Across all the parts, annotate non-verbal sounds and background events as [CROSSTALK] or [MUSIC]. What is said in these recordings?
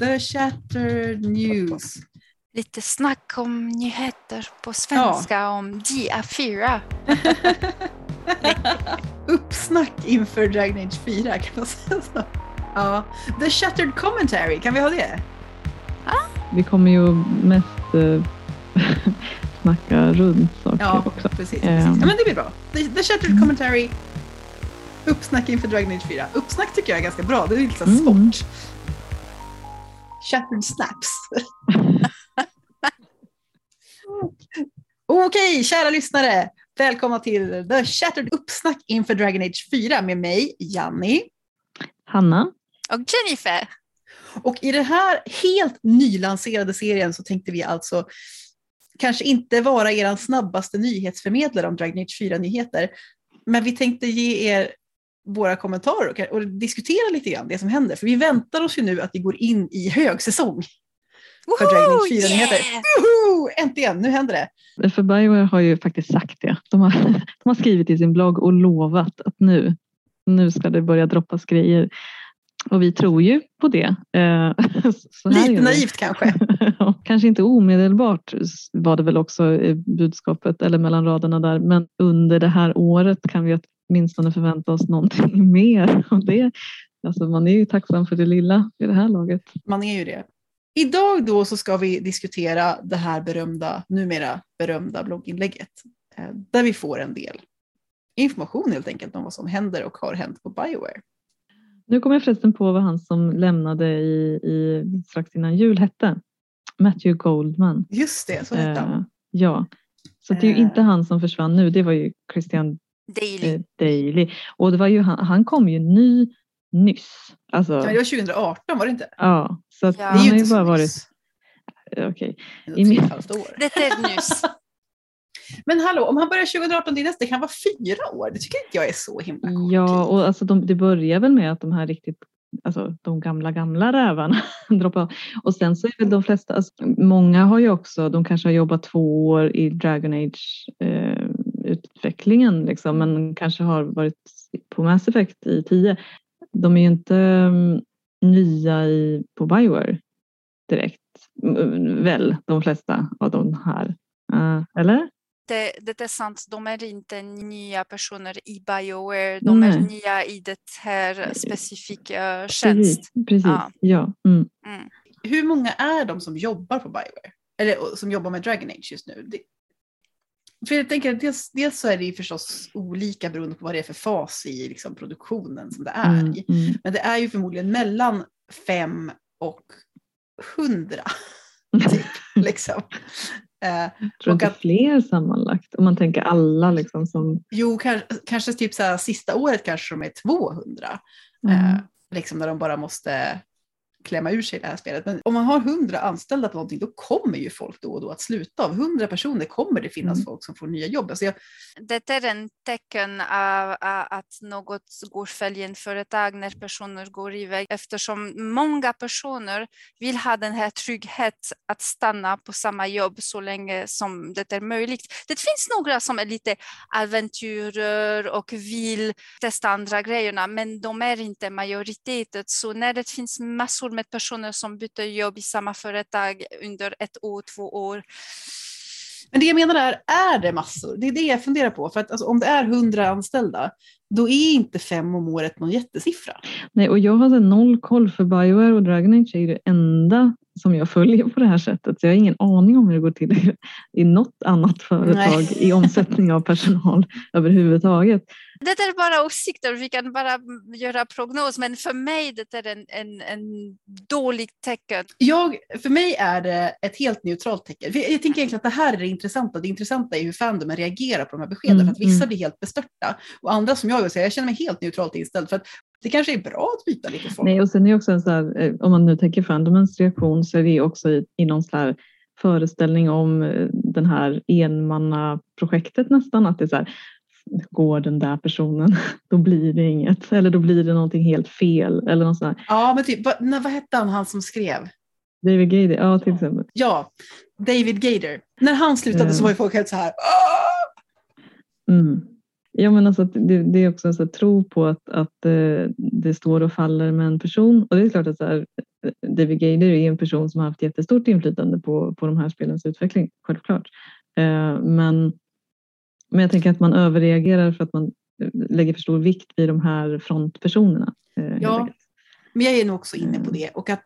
The Shattered News. Lite snack om nyheter på svenska ja. om DA4. [LAUGHS] Uppsnack inför Dragon Age 4 kan man säga så. Ja. The Shattered Commentary, kan vi ha det? Ah. Vi kommer ju mest äh, [LAUGHS] snacka runt saker ja, också. Precis, precis. Um. Ja, men det blir bra. The, The Shattered Commentary, uppsnack inför Dragon Age 4. Uppsnack tycker jag är ganska bra, det är lite mm. sport. Shattered Snaps. [LAUGHS] Okej, okay, kära lyssnare. Välkomna till The Shattered Uppsnack inför Dragon Age 4 med mig, Janni. Hanna. Och Jennifer. Och i den här helt nylanserade serien så tänkte vi alltså kanske inte vara er snabbaste nyhetsförmedlare om Dragon Age 4-nyheter, men vi tänkte ge er våra kommentarer och, och, diskutera lite grann det som händer. För vi väntar oss ju nu att vi går in i högsäsong. För Dragon Age 4-nyheter. Yeah! Äntligen, nu händer det. För Bioware har ju faktiskt sagt det. De har, [LAUGHS] de har skrivit i sin blogg och lovat att nu, nu ska det börja droppas grejer. Och vi tror ju på det. Eh, [LAUGHS] Lite naivt kanske. [LAUGHS] kanske inte omedelbart var det väl också budskapet eller mellan raderna där. Men under det här året kan vi åtminstone förvänta oss någonting [LAUGHS] mer. Och det, alltså man är ju tacksam för det lilla i det här laget. Man är ju det. Idag då så ska vi diskutera det här berömda, numera berömda blogginlägget. Eh, där vi får en del information helt enkelt om vad som händer och har hänt på Bioware. Nu kommer jag förresten på vad han som lämnade i, i strax innan jul hette. Matthew Goldman. Just det, så hette han. Uh, ja, så det är ju inte eh. han som försvann nu. Det var ju Christian Daily. Uh, Daily. Och det var ju han, han kom ju ny nyss. Alltså, ja, det var 2018 var det inte? Ja, så ja. han har ju bara varit... Okej. Okay. I mitt... år. Det är nyss. [LAUGHS] [LAUGHS] Men hallå, om han börjar 2018, det, nästa, det kan vara fyra år. Det tycker inte jag är så himla kort Ja, och alltså de, det börjar väl med att de här riktigt alltså de gamla, gamla rävarna [LAUGHS] droppar av. Och sen så är väl de flesta, alltså, många har ju också, de kanske har jobbat två år i Dragon Age eh, utvecklingen liksom, men kanske har varit på Mass Effect i tio. De är ju inte um, nya i, på Bioware direkt, väl de flesta av de här. Uh, eller? det, det är sant, de är inte nya personer i Bioware, de Nej. är nya i det här specifika tjänst. Precis, precis. ja. ja. Mm. Mm. Hur många är de som jobbar på Bioware? Eller som jobbar med Dragon Age just nu? Det, för jag tänker dels, dels så är det ju förstås olika beroende på vad det är för fas i liksom, produktionen som det är mm. Mm. Men det är ju förmodligen mellan fem och hundra. [LAUGHS] Typ, liksom. Eh, jag tror att, fler sammanlagt om man tänker alla liksom som... Jo, kanske, kanske typ så här, sista året kanske de är 200. Mm. Eh, liksom när de bara måste klämma ur sig det här spelet. Men om man har hundra anställda på någonting då kommer ju folk då och då att sluta. Av hundra personer kommer det finnas mm. folk som får nya jobb. Alltså jag... Det är en tecken av att något går fel i en företag när personer går iväg eftersom många personer vill ha den här tryggheten att stanna på samma jobb så länge som det är möjligt. Det finns några som är lite äventyrer och vill testa andra grejerna men de är inte majoriteten. Så när det finns massor med personer som byter jobb i samma företag under ett år, två år. Men det jag menar är, är det massor? Det är det jag funderar på. För att alltså, om det är hundra anställda, då är inte fem om året någon jättesiffra. Nej, och jag har noll koll för Bioware och Dragon Age är det enda som jag följer på det här sättet. Så jag har ingen aning om hur det går till i något annat företag Nej. i omsättning av personal överhuvudtaget. Det är bara åsikter, vi kan bara göra prognos, men för mig det är en, en, en dåligt tecken. Jag, för mig är det ett helt neutralt tecken. Jag, jag tänker egentligen att det här är det intressanta. Det intressanta är hur fandomen reagerar på de här beskeden. Mm, för att vissa mm. blir helt bestörta och andra som jag vill säga, jag känner mig helt neutralt inställd. För att det kanske är bra att byta lite folk. Nej, och sen är också en så här, eh, om man nu tänker fandomens reaktion så är det också i, i någon så här föreställning om eh, den här enmannaprojektet nästan. Att det är så här, går den där personen, [LAUGHS] då blir det inget. Eller då blir det någonting helt fel. Eller något sånt Ja, men typ, vad, vad hette han, han som skrev? David Gader, ja till exempel. Ja, David Gader. När han slutade mm. så var ju folk helt så här. Mm. Ja, men alltså det, det, är också en tro på att, att eh, det står och faller med en person. Och det är klart att så här, David Gaider är en person som har haft jättestort inflytande på, på de här spelens utveckling, självklart. Eh, men, men jag tänker att man överreagerar för att man lägger för stor vikt vid de här frontpersonerna. Eh, ja, men jag är nog också inne på det. Och att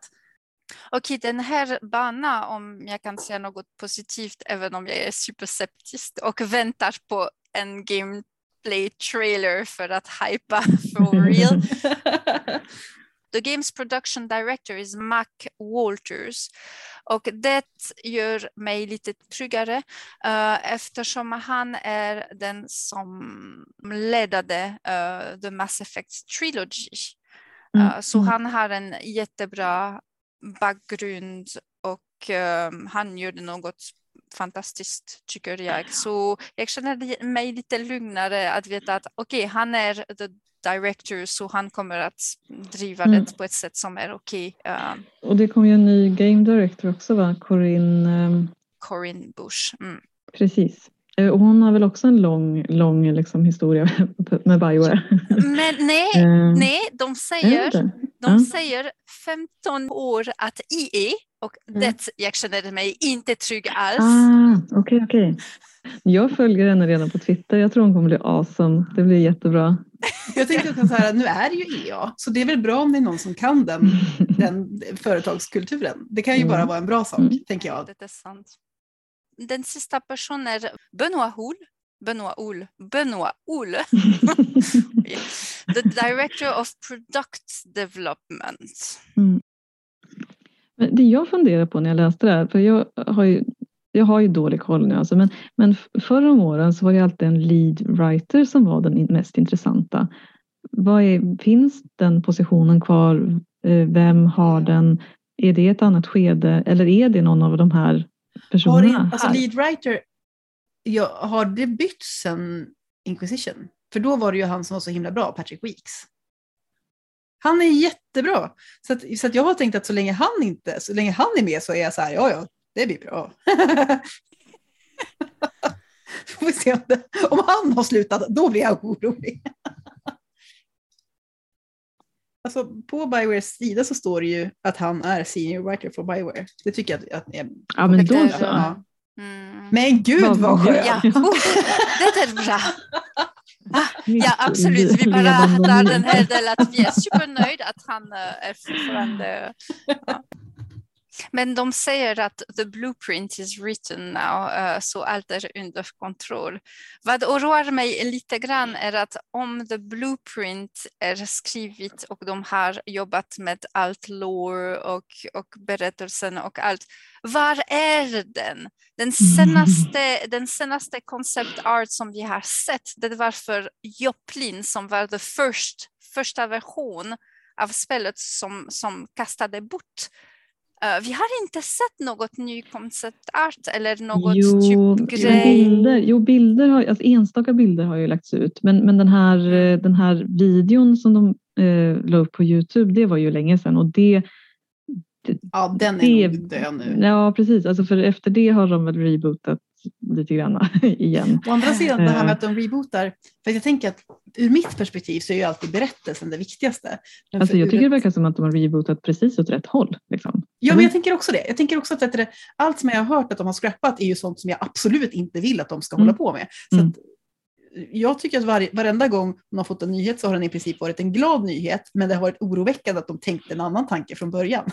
Okej, den här banan, om jag kan säga något positivt, även om jag är superseptisk och väntar på en gameplay trailer för att hypa [LAUGHS] for real. [LAUGHS] The Games Production Director is Mac Walters och det gör mig lite tryggare uh, eftersom han är den som ledde uh, The Mass Effect Trilogy. Uh, Så mm. han har en jättebra bakgrund och um, han gjorde något fantastiskt tycker jag. Så jag känner mig lite lugnare att veta att okej, okay, han är the director så han kommer att driva mm. det på ett sätt som är okej. Okay. Uh, och det kommer ju en ny game director också va? Corinne? Um... Corinne Bush. Mm. Precis. Eh, och hon har väl också en lång, lång liksom historia [LAUGHS] med Bioware? Men [LAUGHS] nej, uh, nej de säger, de säger 15 år att IE och mm. det jag känner mig inte trygg alls. Ah, Okej, okay. Okay. Jag följer henne redan på Twitter. Jag tror hon kommer bli awesome. Det blir jättebra. [LAUGHS] Jag tänkte också så här, nu är det ju EA, så det är väl bra om det är någon som kan den, [LAUGHS] den företagskulturen. Det kan ju bara mm. vara en bra sak, mm. tänker jag. Det är sant. Den sista personen är Benoit Houl. Benoit Houl. Benoit Houl. [LAUGHS] The Director of Product Development. Mm. Det jag funderar på när jag läste det här, för jag har ju jag har ju dålig koll nu alltså, men, men förra om åren så var det alltid en lead writer som var den mest intressanta. Vad är, finns den positionen kvar? Eh, vem har den? Är det ett annat skede eller är det någon av de här personerna? Har det, alltså lead writer, ja, har det bytt sen Inquisition? För då var det ju han som var så himla bra, Patrick Weeks. Han är jättebra. Så, att, så att jag har tänkt att så länge han inte, så länge han är med så är jag så här, ja ja, det blir bra. [LAUGHS] Får vi se om, det, om han har slutat, då blir jag orolig. [LAUGHS] Alltså, på Biowares sida så står det ju att han är senior writer för Bioware. Det tycker jag att, att är... Ja, men då så. Ja. Mm. Men gud vad, vad skönt! Ja. Oh, det är bra. [LAUGHS] Ja, absolut. Vi bara tar den här delen att vi är supernöjda att han eh, är fortfarande... Ja. [LAUGHS] Men de säger att the blueprint is written now, uh, så allt är under kontroll. Vad oroar mig lite grann är att om the blueprint är skrivet och de har jobbat med allt lore och, och berättelsen och allt, var är den? Den senaste, den senaste concept art som vi har sett, det var för Joplin som var the first, första version av spelet som, som kastade bort Uh, vi har inte sett något ny konceptart eller något jo, typ grej. Bilder, jo, bilder har, alltså enstaka bilder har ju lagts ut, men, men den, här, mm. Eh, den här videon som de eh, la upp på Youtube, det var ju länge sedan och det Ja, den är det, nog död nu. Ja, precis. Alltså för efter det har de väl rebootat lite grann [LAUGHS] igen. Å andra sidan, det här med eh. att de rebootar, för jag tänker att ur mitt perspektiv så är ju alltid berättelsen det viktigaste. Men alltså jag tycker det verkar som att de har rebootat precis åt rätt håll. Liksom. Ja, men jag tänker också det. Jag tänker också att det, allt som jag har hört att de har scrappat är ju sånt som jag absolut inte vill att de ska mm. hålla på med. Så mm. jag tycker att var, varenda gång man har fått en nyhet så har den i princip varit en glad nyhet, men det har varit oroväckande att de tänkte en annan tanke från början.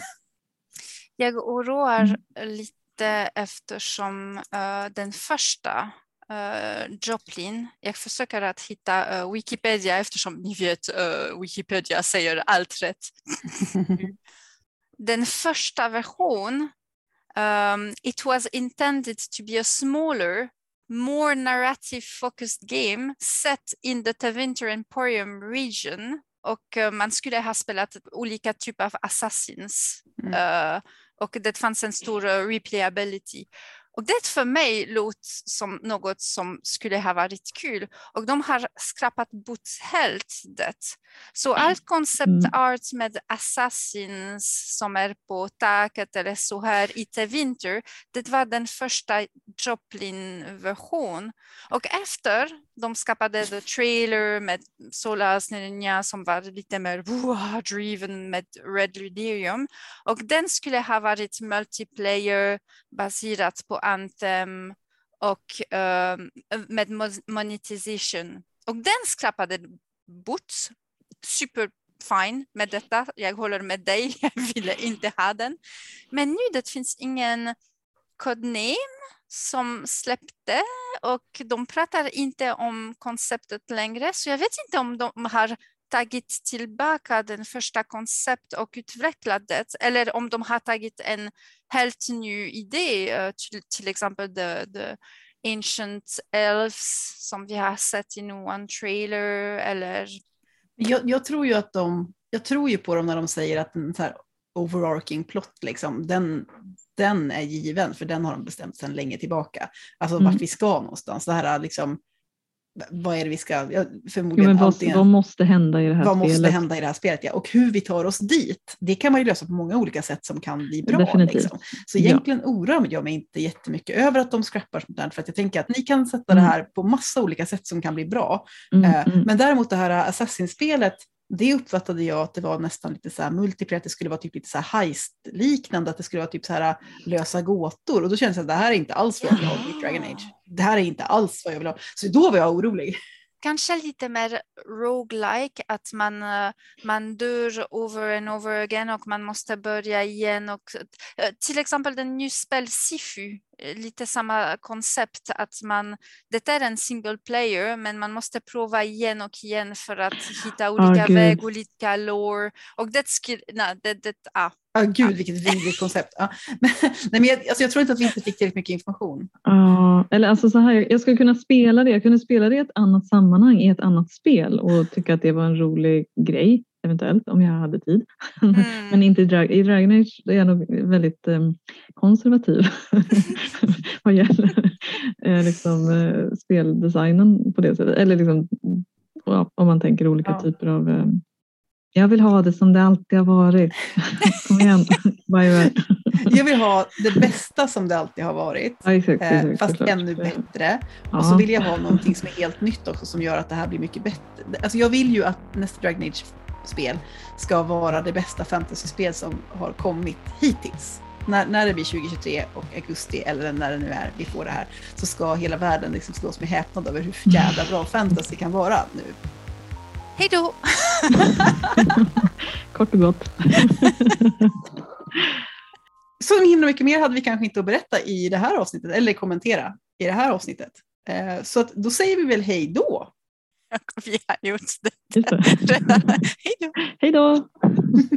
Jag oroar mm. Lite eftersom uh, den första uh, Joplin, jag försöker att hitta uh, Wikipedia eftersom ni vet Wikipedia säger allt rätt. den första version, um, it was intended to be a smaller more narrative focused game set in the Tevinter Emporium region och man skulle ha spelat olika typer av assassins. Mm. Och det fanns en stor replayability. Och det för mig låter som något som skulle ha varit kul och de har skrapat bort helt det. Så mm. allt concept mm. art med assassins som är på taket eller så här i The Winter, det var den första Joplin-version. Och efter de skapade The Trailer med Solas Nina som var lite mer driven med Red Luderium. Och den skulle ha varit multiplayer baserat på Anthem och uh, med monetization. Och den skrapade bort super fine med detta. Jag håller med dig, [LAUGHS] jag ville inte ha den. Men nu det finns ingen codename som släppte och de pratar inte om konceptet längre. Så jag vet inte om de har tagit tillbaka den första koncept och utvecklat det eller om de har tagit en helt ny idé, eh, till, till exempel the, the Ancient Elves som vi har sett i någon trailer eller jag, jag, tror ju att de, jag tror ju på dem när de säger att en så här overarching plot, liksom, den, den är given, för den har de bestämt sedan länge tillbaka. Alltså mm. vart vi ska någonstans. Det här liksom, vad är det vi ska, förmodligen ja, vad, antingen, vad måste hända i det här vad spelet? måste hända i det här spelet, ja. Och hur vi tar oss dit, det kan man ju lösa på många olika sätt som kan bli bra. Liksom. Så egentligen ja. oroar jag mig inte jättemycket över att de skrappar sånt där, för att jag tänker att ni kan sätta mm. det här på massa olika sätt som kan bli bra. Mm, uh, mm. Men däremot det här Assassin-spelet, det uppfattade jag att det var nästan lite så här multiplayer, att det skulle vara typ lite så här heist-liknande, att det skulle vara typ så här lösa gåtor. Och då kändes det att det här är inte alls vad jag vill ha i Dragon Age. Det här är inte alls vad jag vill ha. Så då var jag orolig kanske lite mer roguelike, att man, eh, man dör over and over again och man måste börja igen. Och, eh, till exempel den nya spel Sifu, eh, lite samma koncept, att man, det är en single player, men man måste prova igen och igen för att hitta olika oh, vägar, olika lore. Och det, nej, det, det, ah, Ja, oh, gud vilket vidrigt koncept. Ja. [LAUGHS] Men, nej, men jag, alltså, jag tror inte att vi inte fick tillräckligt mycket information. Ja, eller alltså så här, jag skulle kunna spela det. Jag kunde spela det i ett annat sammanhang, i ett annat spel och tycka att det var en rolig grej, eventuellt, om jag hade tid. [LAUGHS] Mm. men inte i, Drag i Dragon Age är jag nog väldigt um, konservativ [LAUGHS] vad gäller eh, liksom, eh, speldesignen på det sättet. Eller liksom, ja, om man tänker olika ja. typer av um, jag vill ha det som det alltid har varit. [LAUGHS] Kom igen, Jag vill ha det bästa som det alltid har varit, ja, exakt, exakt, eh, fast såklart. ännu bättre. Ja. Och så vill jag ha någonting som är helt nytt också som gör att det här blir mycket bättre. Alltså jag vill ju att nästa Dragon Age-spel ska vara det bästa fantasyspel som har kommit hittills. När, när det blir 2023 och augusti eller när det nu är vi får det här så ska hela världen liksom slås med häpnad över hur [LAUGHS] jävla bra fantasy kan vara nu. Hej då! [LAUGHS] Kort och gott. Så himla mycket mer hade vi kanske inte att berätta i det här avsnittet, eller kommentera i det här avsnittet. Eh, så att, då säger vi väl hej då. Vi har gjort det redan. [LAUGHS] Hej då! [LAUGHS]